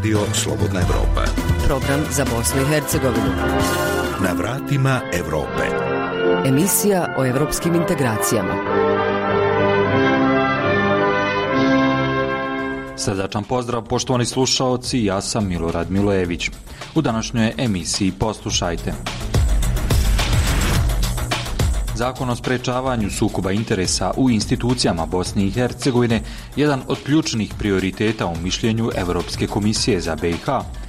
Radio Slobodna Evropa. Program za Bosnu i Hercegovinu. Na vratima Evrope. Emisija o evropskim integracijama. Srdačan pozdrav poštovani slušaoci, ja sam Milorad Milojević. U današnjoj emisiji poslušajte. Zakon o sprečavanju sukoba interesa u institucijama Bosne i Hercegovine jedan od ključnih prioriteta u mišljenju Europske komisije za BiH,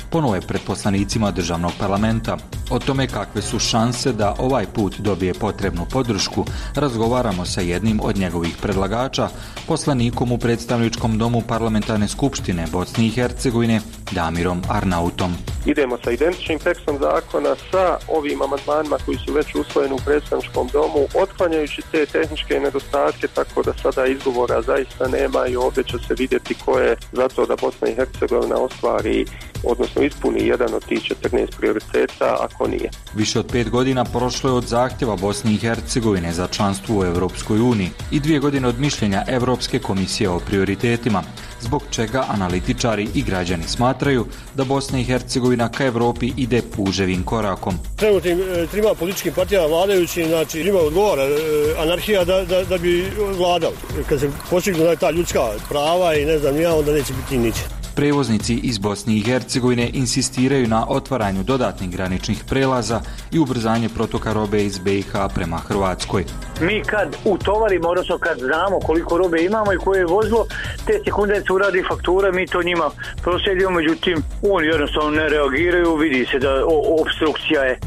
ponovo pred poslanicima državnog parlamenta. O tome kakve su šanse da ovaj put dobije potrebnu podršku, razgovaramo sa jednim od njegovih predlagača, poslanikom u predstavničkom domu parlamentarne skupštine Bosne i Hercegovine, Damirom Arnautom. Idemo sa identičnim tekstom zakona sa ovim amandmanima koji su već usvojeni u predstavničkom domu, otklanjajući te tehničke nedostatke, tako da sada izgovora zaista nema i ovdje će se vidjeti ko je za to da Bosna i Hercegovina ostvari, odnosno ispuni jedan od tih 14 prioriteta, ako nije. Više od pet godina prošlo je od zahtjeva Bosne i Hercegovine za članstvo u Europskoj uniji i dvije godine od mišljenja Europske komisije o prioritetima, zbog čega analitičari i građani smatraju da Bosna i Hercegovina ka Europi ide puževim korakom. Trenutnim e, trima političkim partijama vladajući, znači njima odgovara e, anarhija da, da, da bi vladao. Kad se postignu ta ljudska prava i ne znam ja, onda neće biti niće. Prevoznici iz Bosne i Hercegovine insistiraju na otvaranju dodatnih graničnih prelaza i ubrzanje protoka robe iz BiH prema Hrvatskoj. Mi kad utovarimo, odnosno kad znamo koliko robe imamo i koje je vozilo, te sekunde se uradi faktura, mi to njima proslijedimo, međutim oni jednostavno ne reagiraju, vidi se da obstrukcija je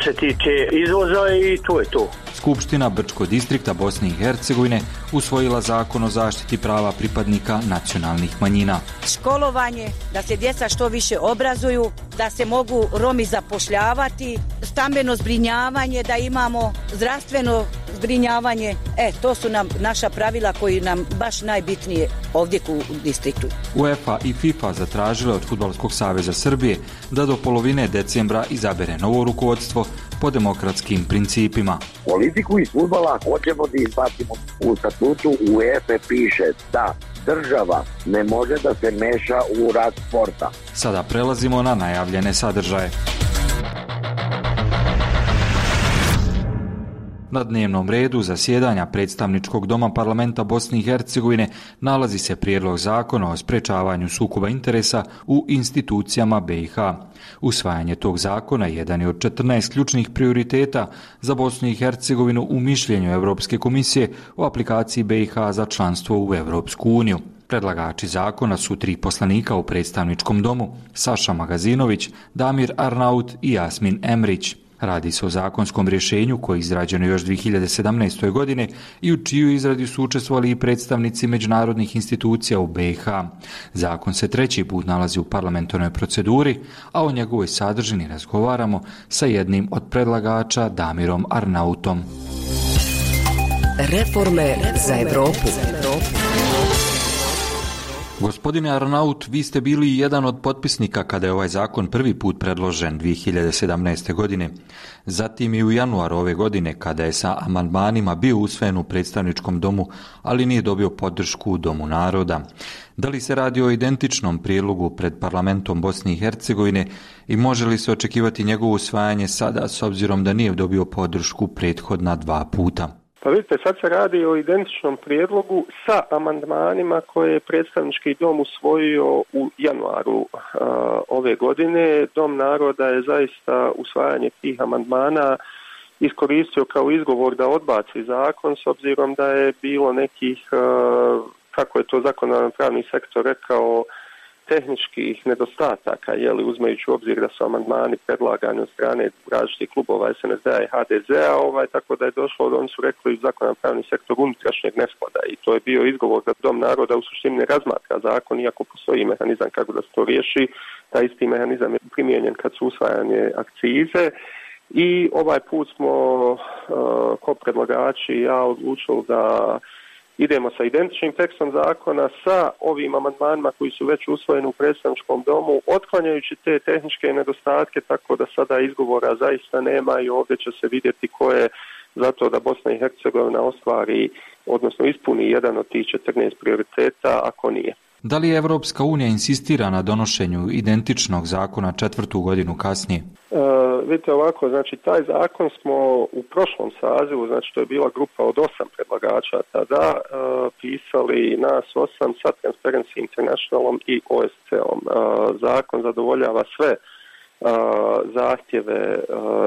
što se tiče izvoza i to je to. Skupština Brčko distrikta Bosne i Hercegovine usvojila zakon o zaštiti prava pripadnika nacionalnih manjina. Školovanje, da se djeca što više obrazuju, da se mogu Romi zapošljavati, stambeno zbrinjavanje, da imamo zdravstveno zbrinjavanje. E, to su nam naša pravila koji nam baš najbitnije ovdje u distriktu. UEFA i FIFA zatražile od Futbolskog saveza Srbije da do polovine decembra izabere novo rukovodstvo po demokratskim principima. Politiku iz futbola hoćemo da izbacimo u statutu UEFA piše da država ne može da se meša u rad sporta. Sada prelazimo na najavljene sadržaje. Na dnevnom redu zasjedanja predstavničkog doma parlamenta Bosne i Hercegovine nalazi se prijedlog zakona o sprečavanju sukoba interesa u institucijama BiH. Usvajanje tog zakona jedan je od 14 ključnih prioriteta za Bosnu i Hercegovinu u mišljenju Europske komisije o aplikaciji BiH za članstvo u Europsku uniju. Predlagači zakona su tri poslanika u predstavničkom domu, Saša Magazinović, Damir Arnaut i Jasmin Emrić. Radi se o zakonskom rješenju koje je izrađeno još 2017. godine i u čiju izradi su učestvovali i predstavnici međunarodnih institucija u BiH. Zakon se treći put nalazi u parlamentarnoj proceduri, a o njegovoj sadržini razgovaramo sa jednim od predlagača Damirom Arnautom. Reforme za Evropu. Gospodine Arnaut, vi ste bili jedan od potpisnika kada je ovaj zakon prvi put predložen 2017. godine. Zatim i u januaru ove godine kada je sa amandmanima bio usvojen u predstavničkom domu, ali nije dobio podršku u Domu naroda. Da li se radi o identičnom prijedlogu pred parlamentom Bosne i Hercegovine i može li se očekivati njegovo usvajanje sada s obzirom da nije dobio podršku prethodna dva puta? Pa vidite, sad se radi o identičnom prijedlogu sa amandmanima koje je predstavnički dom usvojio u januaru ove godine. Dom naroda je zaista usvajanje tih amandmana iskoristio kao izgovor da odbaci zakon s obzirom da je bilo nekih, kako je to zakonodan pravni sektor rekao, tehničkih nedostataka, je li uzmajući u obzir da su amandmani predlagani od strane različitih klubova SNSD-a i HDZ-a, ovaj, tako da je došlo, oni su rekli zakon pravni sektor unutrašnjeg nesklada i to je bio izgovor da Dom naroda u suštini ne razmatra zakon, iako postoji mehanizam kako da se to riješi, taj isti mehanizam je primijenjen kad su usvajanje akcize i ovaj put smo uh, ko predlagači ja odlučili da idemo sa identičnim tekstom zakona sa ovim amandmanima koji su već usvojeni u predstavničkom domu, otklanjajući te tehničke nedostatke, tako da sada izgovora zaista nema i ovdje će se vidjeti ko je zato da Bosna i Hercegovina ostvari, odnosno ispuni jedan od tih 14 prioriteta, ako nije. Da li Evropska unija insistira na donošenju identičnog zakona četvrtu godinu kasnije? E, vidite ovako, znači taj zakon smo u prošlom sazivu, znači to je bila grupa od osam predlagača tada, e, pisali nas osam sa Transparency Internationalom i OSCE-om. E, zakon zadovoljava sve e, zahtjeve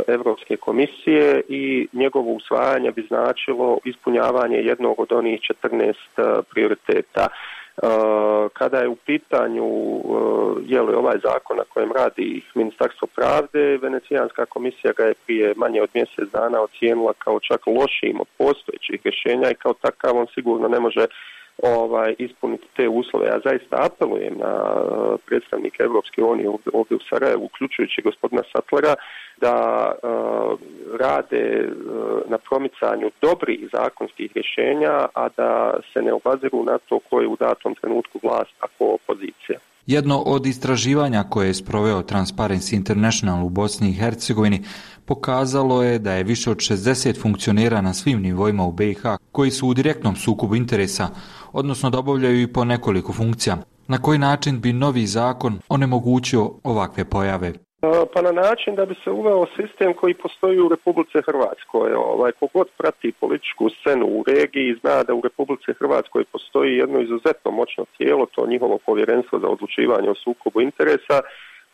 Europske komisije i njegovo usvajanje bi značilo ispunjavanje jednog od onih 14 prioriteta kada je u pitanju je li ovaj zakon na kojem radi Ministarstvo pravde, Venecijanska komisija ga je prije manje od mjesec dana ocijenila kao čak lošijim od postojećih rješenja i kao takav on sigurno ne može ovaj, ispuniti te uslove. Ja zaista apelujem na uh, predstavnike Europske unije ovdje u Sarajevu, uključujući gospodina Satlera, da uh, rade uh, na promicanju dobrih zakonskih rješenja, a da se ne obaziru na to ko je u datom trenutku vlast, ako opozicija. Jedno od istraživanja koje je sproveo Transparency International u Bosni i Hercegovini pokazalo je da je više od 60 funkcionera na svim nivoima u BiH koji su u direktnom sukobu interesa, odnosno da obavljaju i po nekoliko funkcija. Na koji način bi novi zakon onemogućio ovakve pojave? Pa na način da bi se uveo sistem koji postoji u Republice Hrvatskoj. Ovaj, kogod prati političku scenu u regiji zna da u Republice Hrvatskoj postoji jedno izuzetno moćno tijelo, to njihovo povjerenstvo za odlučivanje o sukobu interesa,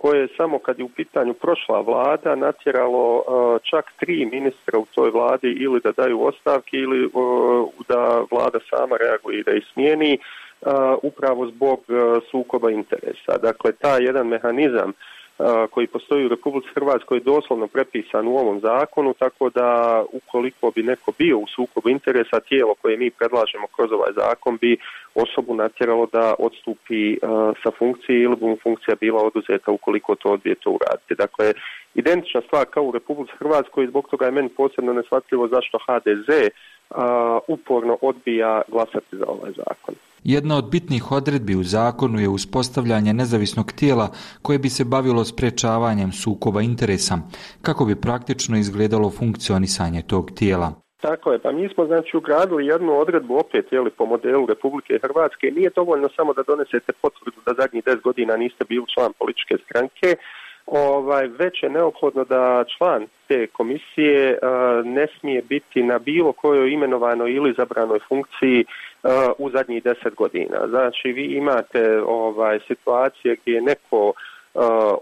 koje je samo kad je u pitanju prošla vlada natjeralo čak tri ministra u toj vladi ili da daju ostavke ili da vlada sama reaguje i da ih smijeni upravo zbog sukoba interesa. Dakle, taj jedan mehanizam koji postoji u Republici Hrvatskoj doslovno prepisan u ovom zakonu, tako da ukoliko bi neko bio u sukobu interesa, tijelo koje mi predlažemo kroz ovaj zakon bi osobu natjeralo da odstupi sa funkcije ili bi mu funkcija bila oduzeta ukoliko to odbije to uraditi. Dakle, identična stvar kao u Republici Hrvatskoj i zbog toga je meni posebno nesvatljivo zašto HDZ uporno odbija glasati za ovaj zakon. Jedna od bitnih odredbi u zakonu je uspostavljanje nezavisnog tijela koje bi se bavilo sprečavanjem sukoba interesa, kako bi praktično izgledalo funkcionisanje tog tijela. Tako je, pa mi smo znači ugradili jednu odredbu opet jeli, po modelu Republike Hrvatske. Nije dovoljno samo da donesete potvrdu da zadnjih 10 godina niste bili član političke stranke, ovaj, već je neophodno da član te komisije ne smije biti na bilo kojoj imenovanoj ili zabranoj funkciji u zadnjih deset godina. Znači vi imate ovaj situacije gdje je neko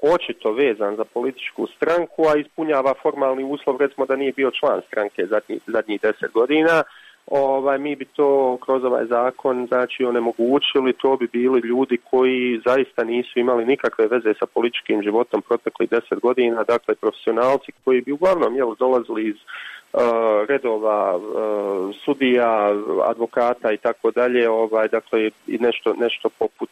očito vezan za političku stranku, a ispunjava formalni uslov recimo da nije bio član stranke zadnjih, zadnjih deset godina, ovaj, mi bi to kroz ovaj zakon znači onemogućili, to bi bili ljudi koji zaista nisu imali nikakve veze sa političkim životom proteklih deset godina, dakle profesionalci koji bi uglavnom jel, dolazili iz redova sudija, advokata i tako dalje, ovaj dakle i nešto nešto poput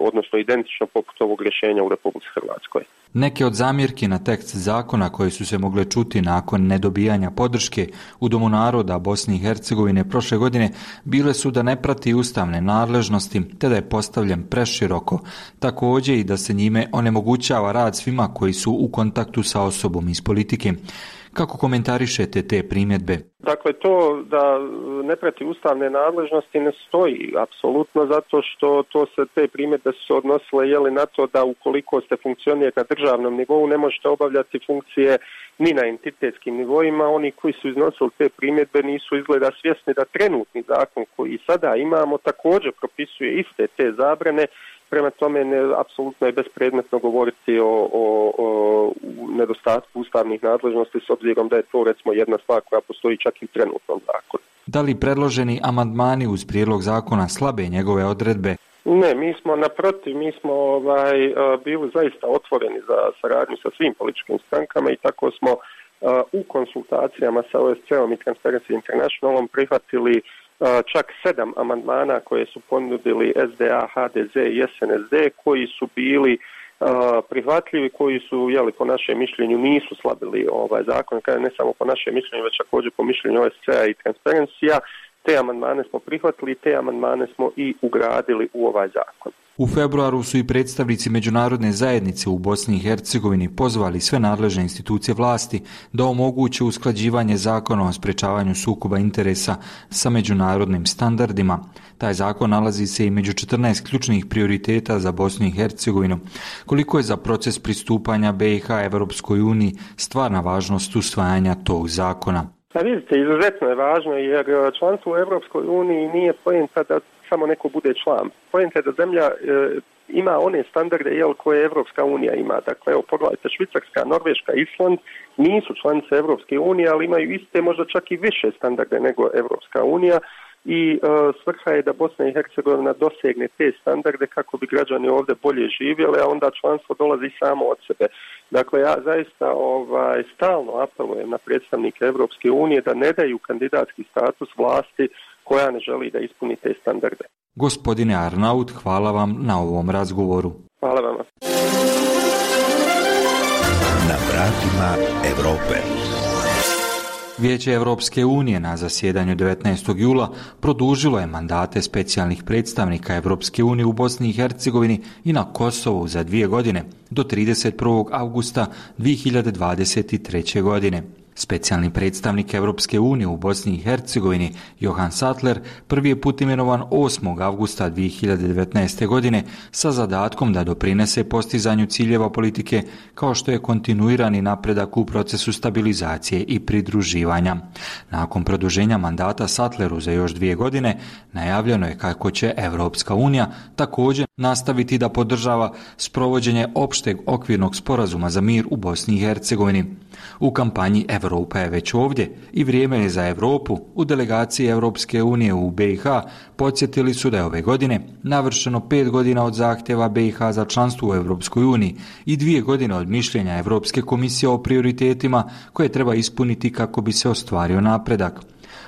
odnosno identično poput ovog rješenja u Republici Hrvatskoj. Neke od zamjerki na tekst zakona koje su se mogle čuti nakon nedobijanja podrške u Domu naroda Bosne i Hercegovine prošle godine bile su da ne prati ustavne nadležnosti te da je postavljen preširoko, također i da se njime onemogućava rad svima koji su u kontaktu sa osobom iz politike. Kako komentarišete te primjedbe? Dakle, to da ne prati ustavne nadležnosti ne stoji apsolutno zato što to se te primjedbe su odnosile jeli na to da ukoliko ste funkcionije na državnom nivou ne možete obavljati funkcije ni na entitetskim nivoima. Oni koji su iznosili te primjedbe nisu izgleda svjesni da trenutni zakon koji sada imamo također propisuje iste te zabrane Prema tome, ne, apsolutno je bespredmetno govoriti o, o, o nedostatku ustavnih nadležnosti s obzirom da je to recimo jedna stvar koja postoji čak i u trenutnom zakonu. Da li predloženi amandmani uz prijedlog zakona slabe njegove odredbe? Ne, mi smo naprotiv, mi smo ovaj, bili zaista otvoreni za saradnju sa svim političkim strankama i tako smo u konsultacijama sa OSCE-om i Transparency Internationalom prihvatili čak sedam amandmana koje su ponudili SDA, HDZ i SNSD koji su bili prihvatljivi koji su, jeli, po našem mišljenju nisu slabili ovaj zakon, kada ne samo po našem mišljenju, već također po mišljenju OSCE-a i Transparencija te amandmane smo prihvatili te amandmane smo i ugradili u ovaj zakon. U februaru su i predstavnici međunarodne zajednice u Bosni i Hercegovini pozvali sve nadležne institucije vlasti da omoguće usklađivanje zakona o sprečavanju sukoba interesa sa međunarodnim standardima. Taj zakon nalazi se i među 14 ključnih prioriteta za Bosnu i Hercegovinu. Koliko je za proces pristupanja BiH Evropskoj uniji stvarna važnost usvajanja tog zakona? Pa vidite, izuzetno je važno jer članstvo u Evropskoj uniji nije pojenta da samo neko bude član. Pojenta je da zemlja e, ima one standarde jel, koje Evropska unija ima. Dakle, evo, pogledajte, Švicarska, Norveška, Island nisu članice Evropske unije, ali imaju iste, možda čak i više standarde nego Evropska unija i e, svrha je da Bosna i Hercegovina dosegne te standarde kako bi građani ovdje bolje živjeli, a onda članstvo dolazi samo od sebe. Dakle, ja zaista ovaj, stalno apelujem na predstavnike Evropske unije da ne daju kandidatski status vlasti koja ne želi da ispuni te standarde. Gospodine Arnaut, hvala vam na ovom razgovoru. Hvala vam. Na vratima Europe. Vijeće Europske unije na zasjedanju 19. jula produžilo je mandate specijalnih predstavnika Europske unije u Bosni i Hercegovini i na Kosovu za dvije godine do 31. augusta 2023. godine. Specijalni predstavnik Europske unije u Bosni i Hercegovini Johan Sattler prvi je put imenovan 8. avgusta 2019. godine sa zadatkom da doprinese postizanju ciljeva politike kao što je kontinuirani napredak u procesu stabilizacije i pridruživanja. Nakon produženja mandata Sattleru za još dvije godine najavljeno je kako će Europska unija također nastaviti da podržava sprovođenje opšteg okvirnog sporazuma za mir u Bosni i Hercegovini. U kampanji Europa je već ovdje i vrijeme je za Europu u delegaciji Europske unije u BiH podsjetili su da je ove godine navršeno pet godina od zahtjeva BiH za članstvo u Europskoj uniji i dvije godine od mišljenja Europske komisije o prioritetima koje treba ispuniti kako bi se ostvario napredak.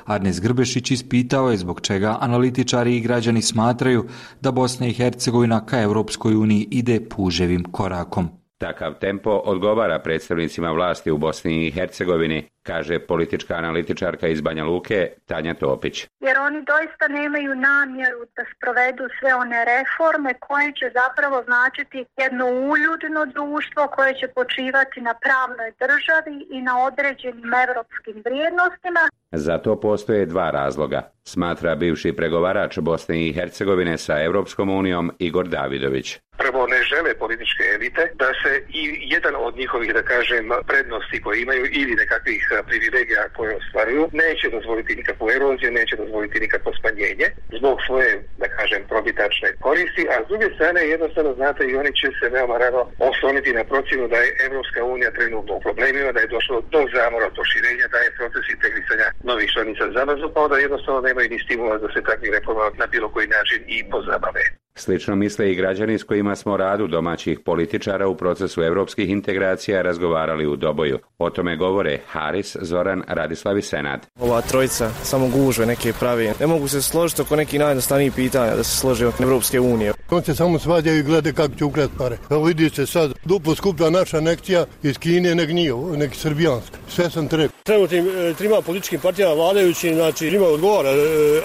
Arnes Grbešić ispitao je zbog čega analitičari i građani smatraju da Bosna i Hercegovina ka Europskoj uniji ide puževim korakom. Takav tempo odgovara predstavnicima vlasti u Bosni i Hercegovini, kaže politička analitičarka iz Banja Luke Tanja Topić. Jer oni doista nemaju namjeru da sprovedu sve one reforme koje će zapravo značiti jedno uljudno društvo koje će počivati na pravnoj državi i na određenim evropskim vrijednostima. Za to postoje dva razloga, smatra bivši pregovarač Bosne i Hercegovine sa Europskom unijom Igor Davidović. Prvo ne žele političke elite da se i jedan od njihovih, da kažem, prednosti koje imaju ili nekakvih privilegija koje ostvaruju, neće dozvoliti nikakvu eroziju, neće dozvoliti nikakvo smanjenje zbog svoje, da kažem, probitačne koristi, a s druge strane jednostavno znate i oni će se veoma rano osloniti na procjenu da je Evropska unija trenutno u problemima, da je došlo do zamora proširenja, da je proces integrisanja novih članica zamrznu, pa onda jednostavno nemaju ni stimula da se takvi reforma na bilo koji način i pozabave. Slično misle i građani s kojima smo radu domaćih političara u procesu europskih integracija razgovarali u Doboju. O tome govore Haris, Zoran, Radislav i Senad. Ova trojica samo gužve neke pravi. Ne mogu se složiti oko nekih najjednostavnijih pitanja da se slože oko Evropske unije. On se samo svađaju i gleda kako će ukrati pare. Evo vidi se sad, duplo skuplja naša nekcija iz Kine nek nije, nek srbijanska. Sve sam trebao. Trenutnim e, trima političkim partijama vladajući, znači ima odgovora e,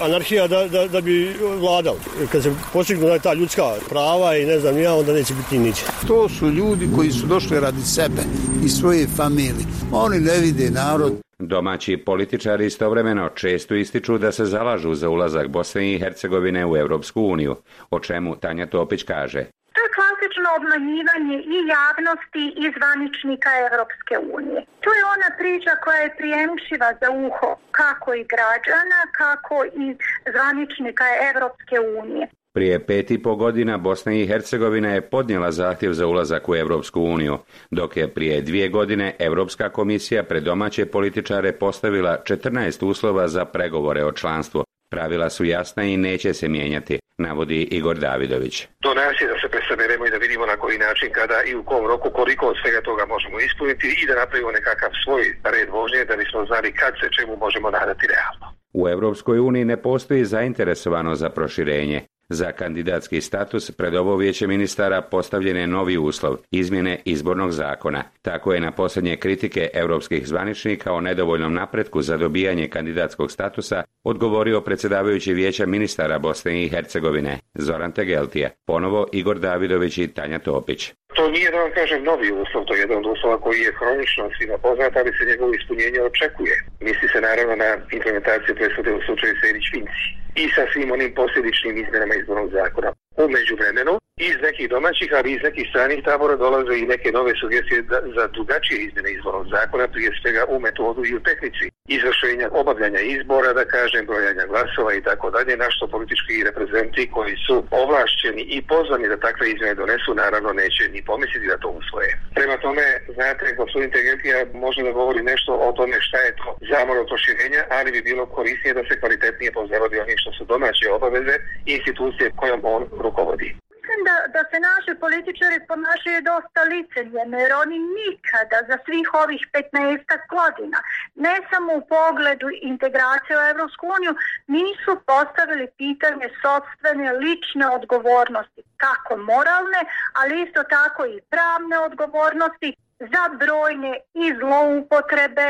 anarhija da, da, da bi vladal. Kad se postignu ta ljudska prava i ne znam ja, onda neće biti niće. To su ljudi koji su došli radi sebe i svoje familije. Oni ne vide narod. Domaći političari istovremeno često ističu da se zalažu za ulazak Bosne i Hercegovine u Europsku uniju, o čemu Tanja Topić kaže. To je klasično obmanjivanje i javnosti i zvaničnika Europske unije. To je ona priča koja je prijemčiva za uho kako i građana, kako i zvaničnika Europske unije. Prije pet i po godina Bosna i Hercegovina je podnijela zahtjev za ulazak u Europsku uniju, dok je prije dvije godine Europska komisija pred domaće političare postavila 14 uslova za pregovore o članstvu. Pravila su jasna i neće se mijenjati, navodi Igor Davidović. Do nas je da se presaberemo i da vidimo na koji način, kada i u kom roku, koliko od svega toga možemo ispuniti i da napravimo nekakav svoj red vožnje da bismo znali kad se čemu možemo nadati realno. U Europskoj uniji ne postoji zainteresovano za proširenje. Za kandidatski status pred ovo vijeće ministara postavljen je novi uslov, izmjene izbornog zakona. Tako je na posljednje kritike europskih zvaničnika o nedovoljnom napretku za dobijanje kandidatskog statusa odgovorio predsjedavajući vijeća ministara Bosne i Hercegovine, Zoran Tegeltije, ponovo Igor Davidović i Tanja Topić. To da vam kažem novi uslov, to je jedan od uslova koji je hronično svima poznat, ali se njegovo ispunjenje očekuje. Misli se naravno na implementaciju presude u slučaju Sejdić Finci i sa svim onim posljedičnim izmjenama izbornog zakona. U međuvremenu iz nekih domaćih, ali iz nekih stranih tabora dolaze i neke nove sugestije za drugačije izmjene izbornog zakona, prije svega u metodu i u tehnici izvršenja obavljanja izbora, da kažem, brojanja glasova i tako dalje, na što politički reprezenti koji su ovlašćeni i pozvani da takve izmjene donesu, naravno neće ni pomisliti da to usvoje. Prema tome, znate, gospodin Tegentija može da govori nešto o tome šta je to zamor od proširenja, ali bi bilo korisnije da se kvalitetnije pozavodi onih što su domaće obaveze i institucije kojom on rukovodi mislim da, da se naši političari ponašaju dosta licemjerno jer oni nikada za svih ovih 15 godina, ne samo u pogledu integracije u Europsku uniju, nisu postavili pitanje sobstvene lične odgovornosti, kako moralne, ali isto tako i pravne odgovornosti za brojne i zloupotrebe,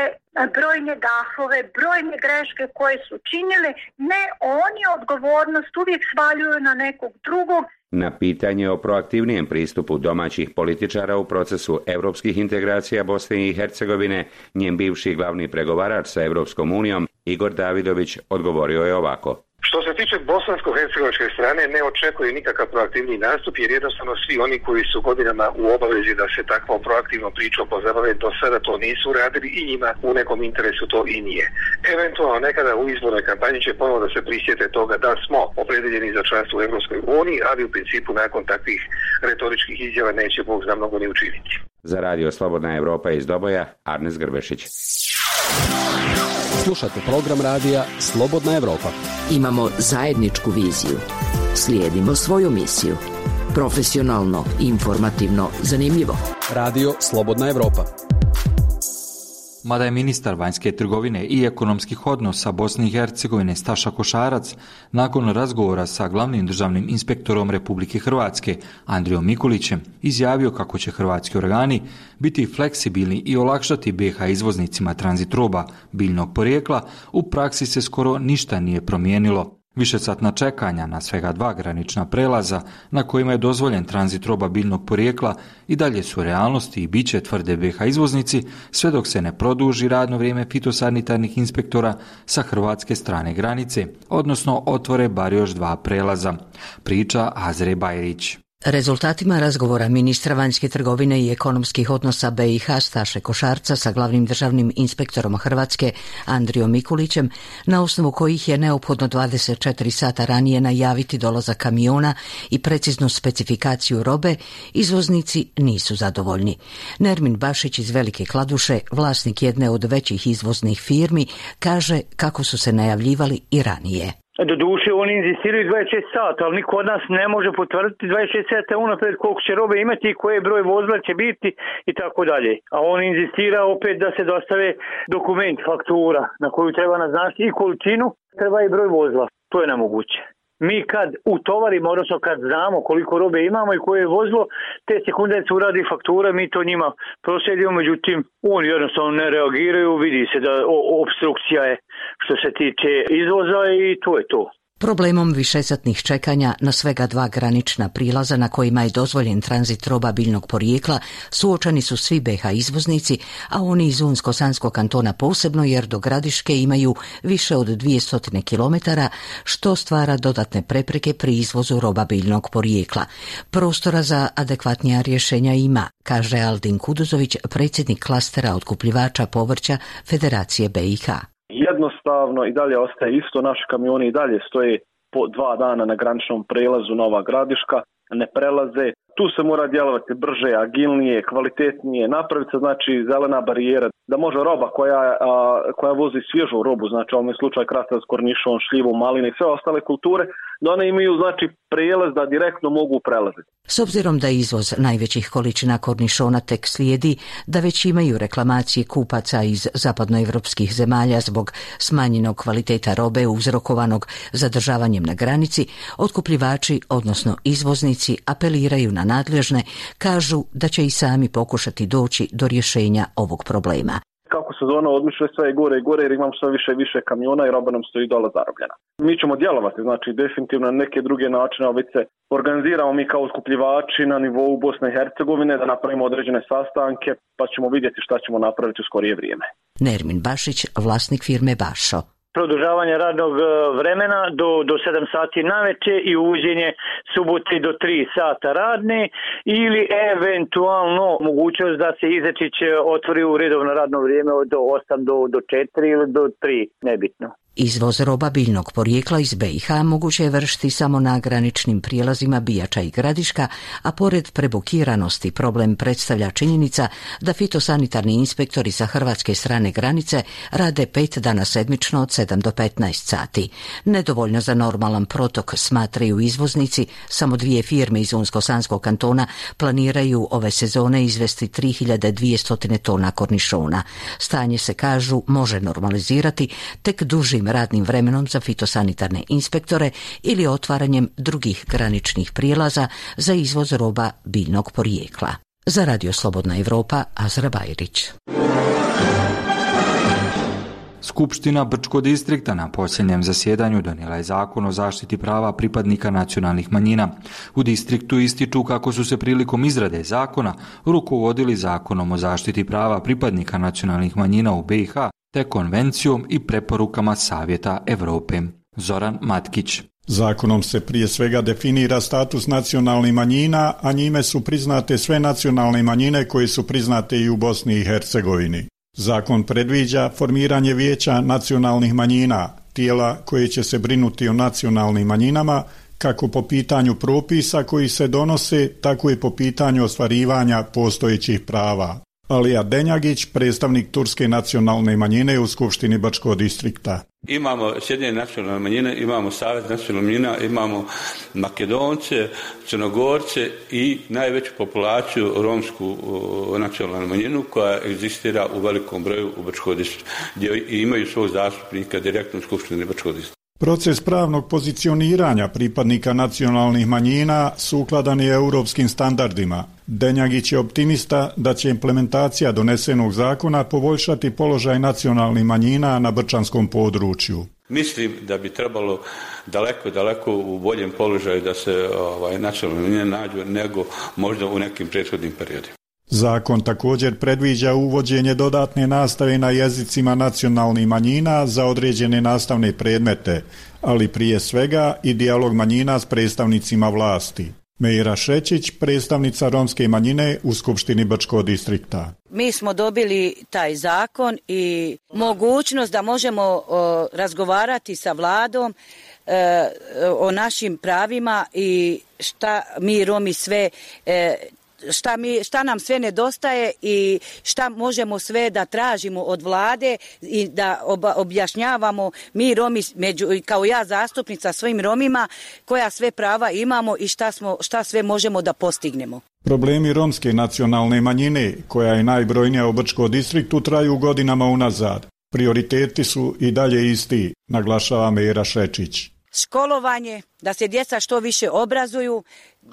brojne gafove, brojne greške koje su činili. Ne, oni odgovornost uvijek svaljuju na nekog drugog na pitanje o proaktivnijem pristupu domaćih političara u procesu europskih integracija Bosne i Hercegovine, njen bivši glavni pregovarač sa Europskom unijom, Igor Davidović, odgovorio je ovako. Što se tiče bosansko-hercegovačke strane ne očekuje nikakav proaktivni nastup jer jednostavno svi oni koji su godinama u obavezi da se takvom proaktivnom pričom pozabave do sada to nisu radili i njima u nekom interesu to i nije. Eventualno nekada u izbornoj kampanji će ponovno da se prisjete toga da smo opredeljeni za članstvo u Europskoj uniji, ali u principu nakon takvih retoričkih izjava neće Bog za mnogo ni učiniti. Za radio Slobodna Evropa iz Doboja, Arnes Grbešić. Slušate program radija Slobodna Evropa. Imamo zajedničku viziju. Slijedimo svoju misiju. Profesionalno, informativno, zanimljivo. Radio Slobodna Evropa. Mada je ministar vanjske trgovine i ekonomskih odnosa Bosne i Hercegovine Staša Košarac nakon razgovora sa glavnim državnim inspektorom Republike Hrvatske Andrijom Mikulićem izjavio kako će hrvatski organi biti fleksibilni i olakšati BH izvoznicima tranzit roba biljnog porijekla, u praksi se skoro ništa nije promijenilo. Višesatna čekanja na svega dva granična prelaza na kojima je dozvoljen tranzit roba biljnog porijekla i dalje su realnosti i bit će tvrde BH izvoznici sve dok se ne produži radno vrijeme fitosanitarnih inspektora sa hrvatske strane granice, odnosno otvore bar još dva prelaza. Priča Azre Bajrić. Rezultatima razgovora ministra vanjske trgovine i ekonomskih odnosa BiH Staše Košarca sa glavnim državnim inspektorom Hrvatske Andrijom Mikulićem, na osnovu kojih je neophodno 24 sata ranije najaviti dolazak kamiona i preciznu specifikaciju robe, izvoznici nisu zadovoljni. Nermin Bašić iz Velike Kladuše, vlasnik jedne od većih izvoznih firmi, kaže kako su se najavljivali i ranije. Do duše oni inzistiraju 26 sata, ali niko od nas ne može potvrditi 26 sata unapred koliko će robe imati i koje broj vozila će biti i tako dalje. A on inzistira opet da se dostave dokument, faktura na koju treba naznačiti i količinu, treba i broj vozila. To je nemoguće mi kad utovarimo, odnosno kad znamo koliko robe imamo i koje je vozilo, te sekunde se uradi faktura, mi to njima proslijedimo, međutim oni jednostavno ne reagiraju, vidi se da obstrukcija je što se tiče izvoza i to je to. Problemom višesatnih čekanja na svega dva granična prilaza na kojima je dozvoljen tranzit roba biljnog porijekla suočani su svi BH izvoznici, a oni iz Unsko-Sanskog kantona posebno jer do gradiške imaju više od 200 km, što stvara dodatne prepreke pri izvozu roba biljnog porijekla. Prostora za adekvatnija rješenja ima, kaže Aldin Kuduzović, predsjednik klastera otkupljivača povrća Federacije BiH jednostavno i dalje ostaje isto, naši kamioni i dalje stoje po dva dana na graničnom prelazu Nova Gradiška, ne prelaze, Tu se mora djelovati brže, agilnije, kvalitetnije, napraviti se znači zelena barijera da može roba koja, a, koja vozi svježu robu, znači u ovom slučaju krastav s kornišom, šljivu, malini i sve ostale kulture, da one imaju znači prijelaz da direktno mogu prelaziti. S obzirom da izvoz najvećih količina kornišona tek slijedi, da već imaju reklamacije kupaca iz zapadnoevropskih zemalja zbog smanjenog kvaliteta robe uzrokovanog zadržavanjem na granici, otkupljivači, odnosno izvoznici, apeliraju na nadležne, kažu da će i sami pokušati doći do rješenja ovog problema sezona odmišlja sve gore i gore jer imam sve više i više kamiona i roba nam stoji dole zarobljena. Mi ćemo djelovati, znači definitivno na neke druge načine, ali se organiziramo mi kao skupljivači na nivou Bosne i Hercegovine da napravimo određene sastanke pa ćemo vidjeti šta ćemo napraviti u skorije vrijeme. Nermin Bašić, vlasnik firme Bašo produžavanje radnog e, vremena do, do 7 sati naveče i uvođenje subote do 3 sata radne ili eventualno mogućnost da se Izečić otvori u redovno radno vrijeme od 8 do, do 4 ili do 3, nebitno. Izvoz roba biljnog porijekla iz BiH moguće je vršiti samo na graničnim prijelazima Bijača i Gradiška, a pored prebukiranosti problem predstavlja činjenica da fitosanitarni inspektori sa hrvatske strane granice rade pet dana sedmično od 7 do 15 sati. Nedovoljno za normalan protok smatraju izvoznici, samo dvije firme iz Unsko-Sanskog kantona planiraju ove sezone izvesti 3200 tona kornišona. Stanje se kažu može normalizirati tek dužim radnim vremenom za fitosanitarne inspektore ili otvaranjem drugih graničnih prijelaza za izvoz roba biljnog porijekla. Za Radio Slobodna Evropa, Azra Bajrić. Skupština Brčko distrikta na posljednjem zasjedanju donijela je zakon o zaštiti prava pripadnika nacionalnih manjina. U distriktu ističu kako su se prilikom izrade zakona rukovodili zakonom o zaštiti prava pripadnika nacionalnih manjina u BiH te konvencijom i preporukama Savjeta Europe. Zoran Matkić. Zakonom se prije svega definira status nacionalnih manjina, a njime su priznate sve nacionalne manjine koje su priznate i u Bosni i Hercegovini. Zakon predviđa formiranje vijeća nacionalnih manjina, tijela koje će se brinuti o nacionalnim manjinama, kako po pitanju propisa koji se donose, tako i po pitanju ostvarivanja postojećih prava. Alija Denjagić, predstavnik Turske nacionalne manjine u Skupštini Bačkog distrikta. Imamo Sjedinjene nacionalne manjine, imamo Savjet nacionalne manjina, imamo Makedonce, Crnogorce i najveću populaciju romsku nacionalnu manjinu koja egzistira u velikom broju u distrikta, gdje imaju svog zastupnika direktno u Skupštini distrikta. Proces pravnog pozicioniranja pripadnika nacionalnih manjina sukladan je europskim standardima. Denjagić je optimista da će implementacija donesenog zakona poboljšati položaj nacionalnih manjina na brčanskom području. Mislim da bi trebalo daleko, daleko u boljem položaju da se ovaj, nacionalne manjine nađu nego možda u nekim prethodnim periodima. Zakon također predviđa uvođenje dodatne nastave na jezicima nacionalnih manjina za određene nastavne predmete, ali prije svega i dijalog manjina s predstavnicima vlasti. Meira Šećić, predstavnica romske manjine u Skupštini Brčkog distrikta. Mi smo dobili taj zakon i mogućnost da možemo razgovarati sa vladom e, o našim pravima i šta mi Romi sve e, šta, mi, šta nam sve nedostaje i šta možemo sve da tražimo od vlade i da objašnjavamo mi Romi, među, kao ja zastupnica svojim Romima, koja sve prava imamo i šta, smo, šta sve možemo da postignemo. Problemi romske nacionalne manjine, koja je najbrojnija u Brčko distriktu, traju godinama unazad. Prioriteti su i dalje isti, naglašava Mera Šečić školovanje, da se djeca što više obrazuju,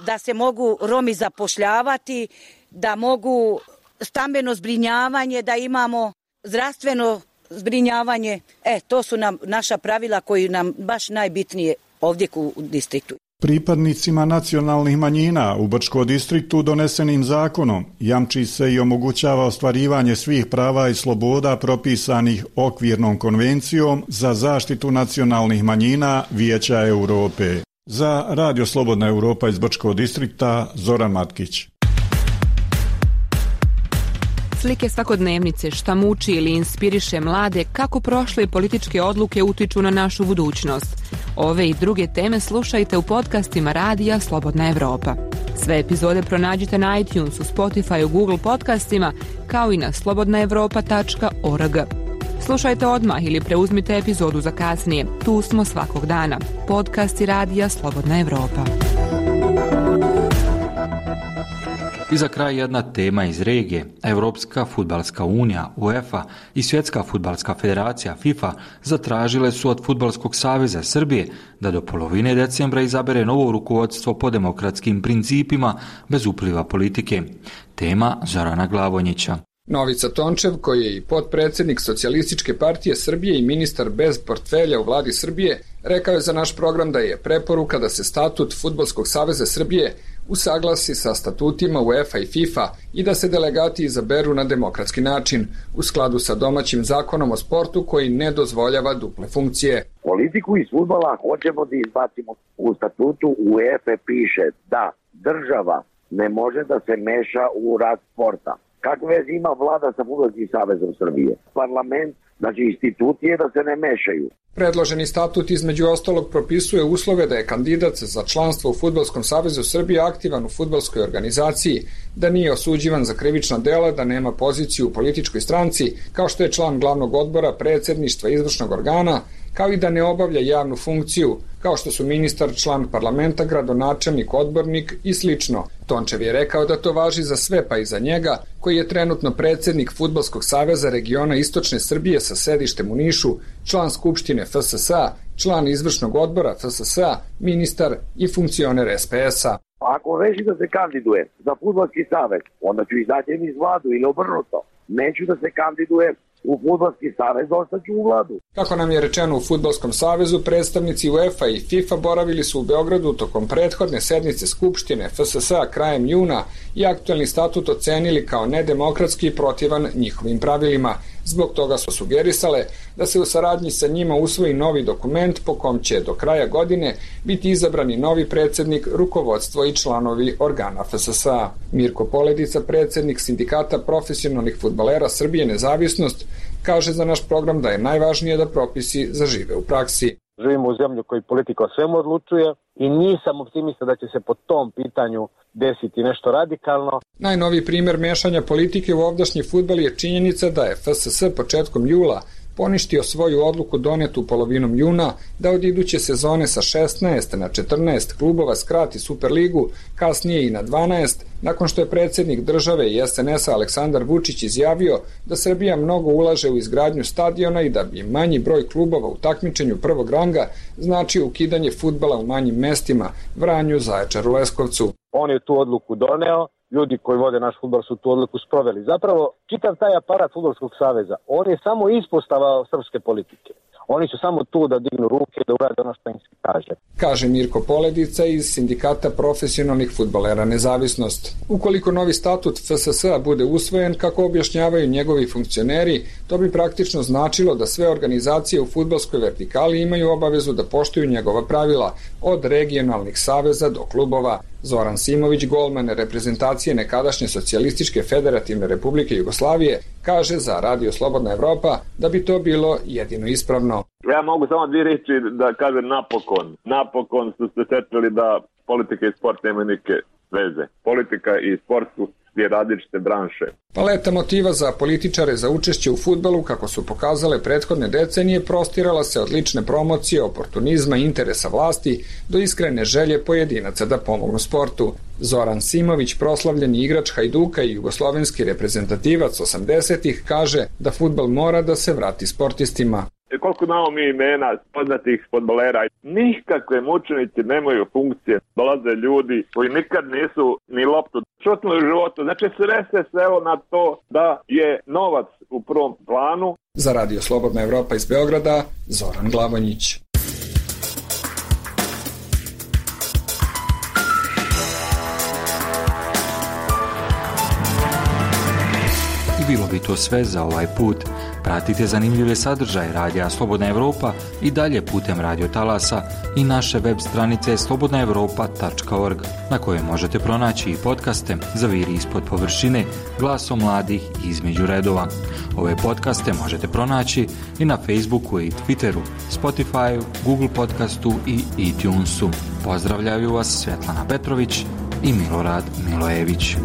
da se mogu Romi zapošljavati, da mogu stambeno zbrinjavanje, da imamo zdravstveno zbrinjavanje. E, to su nam naša pravila koji nam baš najbitnije ovdje u distriktu. Pripadnicima nacionalnih manjina u Brčko distriktu donesenim zakonom jamči se i omogućava ostvarivanje svih prava i sloboda propisanih okvirnom konvencijom za zaštitu nacionalnih manjina Vijeća Europe. Za Radio Slobodna Europa iz Brčkog distrikta Zoran Matkić. Slike svakodnevnice šta muči ili inspiriše mlade kako prošle političke odluke utiču na našu budućnost. Ove i druge teme slušajte u podcastima Radija Slobodna Europa. Sve epizode pronađite na iTunesu, Spotify, Google podcastima, kao i na slobodnaevropa.org. Slušajte odmah ili preuzmite epizodu za kasnije. Tu smo svakog dana. Podcast i radija Slobodna Evropa. I za kraj jedna tema iz regije. Europska futbalska unija, UEFA i Svjetska futbalska federacija FIFA zatražile su od Futbalskog saveza Srbije da do polovine decembra izabere novo rukovodstvo po demokratskim principima bez upliva politike. Tema Zorana Glavonjića. Novica Tončev, koji je i potpredsjednik Socijalističke partije Srbije i ministar bez portfelja u vladi Srbije, rekao je za naš program da je preporuka da se statut Futbolskog saveza Srbije usaglasi sa statutima UEFA i FIFA i da se delegati izaberu na demokratski način u skladu sa domaćim zakonom o sportu koji ne dozvoljava duple funkcije. Politiku iz futbola hoćemo da izbacimo. U statutu UEFA piše da država ne može da se meša u rad sporta. Kakve veze ima vlada sa Futbolskim savezom Srbije? Parlament, znači institucije da se ne mešaju. Predloženi statut između ostalog propisuje uslove da je kandidat za članstvo u Futbolskom savezu Srbije aktivan u futbolskoj organizaciji, da nije osuđivan za krivična dela, da nema poziciju u političkoj stranci, kao što je član glavnog odbora, predsedništva izvršnog organa, kao i da ne obavlja javnu funkciju, kao što su ministar, član parlamenta, gradonačelnik, odbornik i slično. Tončev je rekao da to važi za sve pa i za njega, koji je trenutno predsednik Futbolskog saveza regiona Istočne Srbije sa sedištem u Nišu, član Skupštine FSS-a, član izvršnog odbora FSS-a, ministar i funkcioner SPS-a. Ako reši da se kandiduje za Futbolski savez, onda ću izaći iz vladu ili obrnuto. Neću da se kandiduje u Futbolski savez ostaću u vladu. Kako nam je rečeno u Futbolskom savezu, predstavnici UEFA i FIFA boravili su u Beogradu tokom prethodne sednice Skupštine FSS krajem juna i aktualni statut ocenili kao nedemokratski i protivan njihovim pravilima. Zbog toga su sugerisale da se u saradnji sa njima usvoji novi dokument po kom će do kraja godine biti izabrani novi predsednik, rukovodstvo i članovi organa FSS-a. Mirko Poledica, predsednik sindikata profesionalnih futbalera Srbije Nezavisnost, kaže za naš program da je najvažnije da propisi zažive u praksi. Živimo u zemlju koji politika o svemu odlučuje i nisam optimista da će se po tom pitanju desiti nešto radikalno. Najnoviji primer mešanja politike u ovdašnji futbal je činjenica da je FSS početkom jula poništio svoju odluku donetu polovinom juna da od iduće sezone sa 16 na 14 klubova skrati Superligu, kasnije i na 12, nakon što je predsednik države i SNS-a Aleksandar Vučić izjavio da Srbija mnogo ulaže u izgradnju stadiona i da bi manji broj klubova u takmičenju prvog ranga značio ukidanje futbala u manjim mestima, Vranju, Zaječaru, Leskovcu. On je tu odluku doneo, ljudi koji vode naš futbol su tu odluku sproveli. Zapravo, čitav taj aparat Futbolskog saveza, on je samo ispostava srpske politike. Oni su samo tu da dignu ruke, da urade ono što im kaže. Kaže Mirko Poledica iz Sindikata profesionalnih futbolera Nezavisnost. Ukoliko novi statut FSS-a bude usvojen, kako objašnjavaju njegovi funkcioneri, to bi praktično značilo da sve organizacije u futbolskoj vertikali imaju obavezu da poštuju njegova pravila, od regionalnih saveza do klubova. Zoran Simović, golman reprezentacije nekadašnje socijalističke federativne republike Jugoslavije, kaže za Radio Slobodna Evropa da bi to bilo jedino ispravno. Ja mogu samo dvije reći da kažem napokon. Napokon su se setili da politika i sport nema neke veze. Politika i sport su dvije različite branše. Paleta motiva za političare za učešće u futbalu, kako su pokazale prethodne decenije, prostirala se od lične promocije, oportunizma interesa vlasti do iskrene želje pojedinaca da pomognu sportu. Zoran Simović, proslavljeni igrač Hajduka i jugoslovenski reprezentativac 80-ih, kaže da futbal mora da se vrati sportistima. Koliko imamo mi imena poznatih futbolera, nikakve mučenici nemaju funkcije. Dolaze ljudi koji nikad nisu ni loptu čutnuli u životu. Znači sve se svelo na to da je novac u prvom planu. Za Radio Slobodna Evropa iz Beograda, Zoran Glavonjić. I bilo bi to sve za ovaj put. Pratite zanimljive sadržaje Radija Slobodna Evropa i dalje putem Radio Talasa i naše web stranice slobodnaevropa.org na kojoj možete pronaći i podcaste za viri ispod površine, glasom mladih i između redova. Ove podcaste možete pronaći i na Facebooku i Twitteru, Spotify, Google podcastu i iTunesu. Pozdravljaju vas Svetlana Petrović i Milorad Milojević.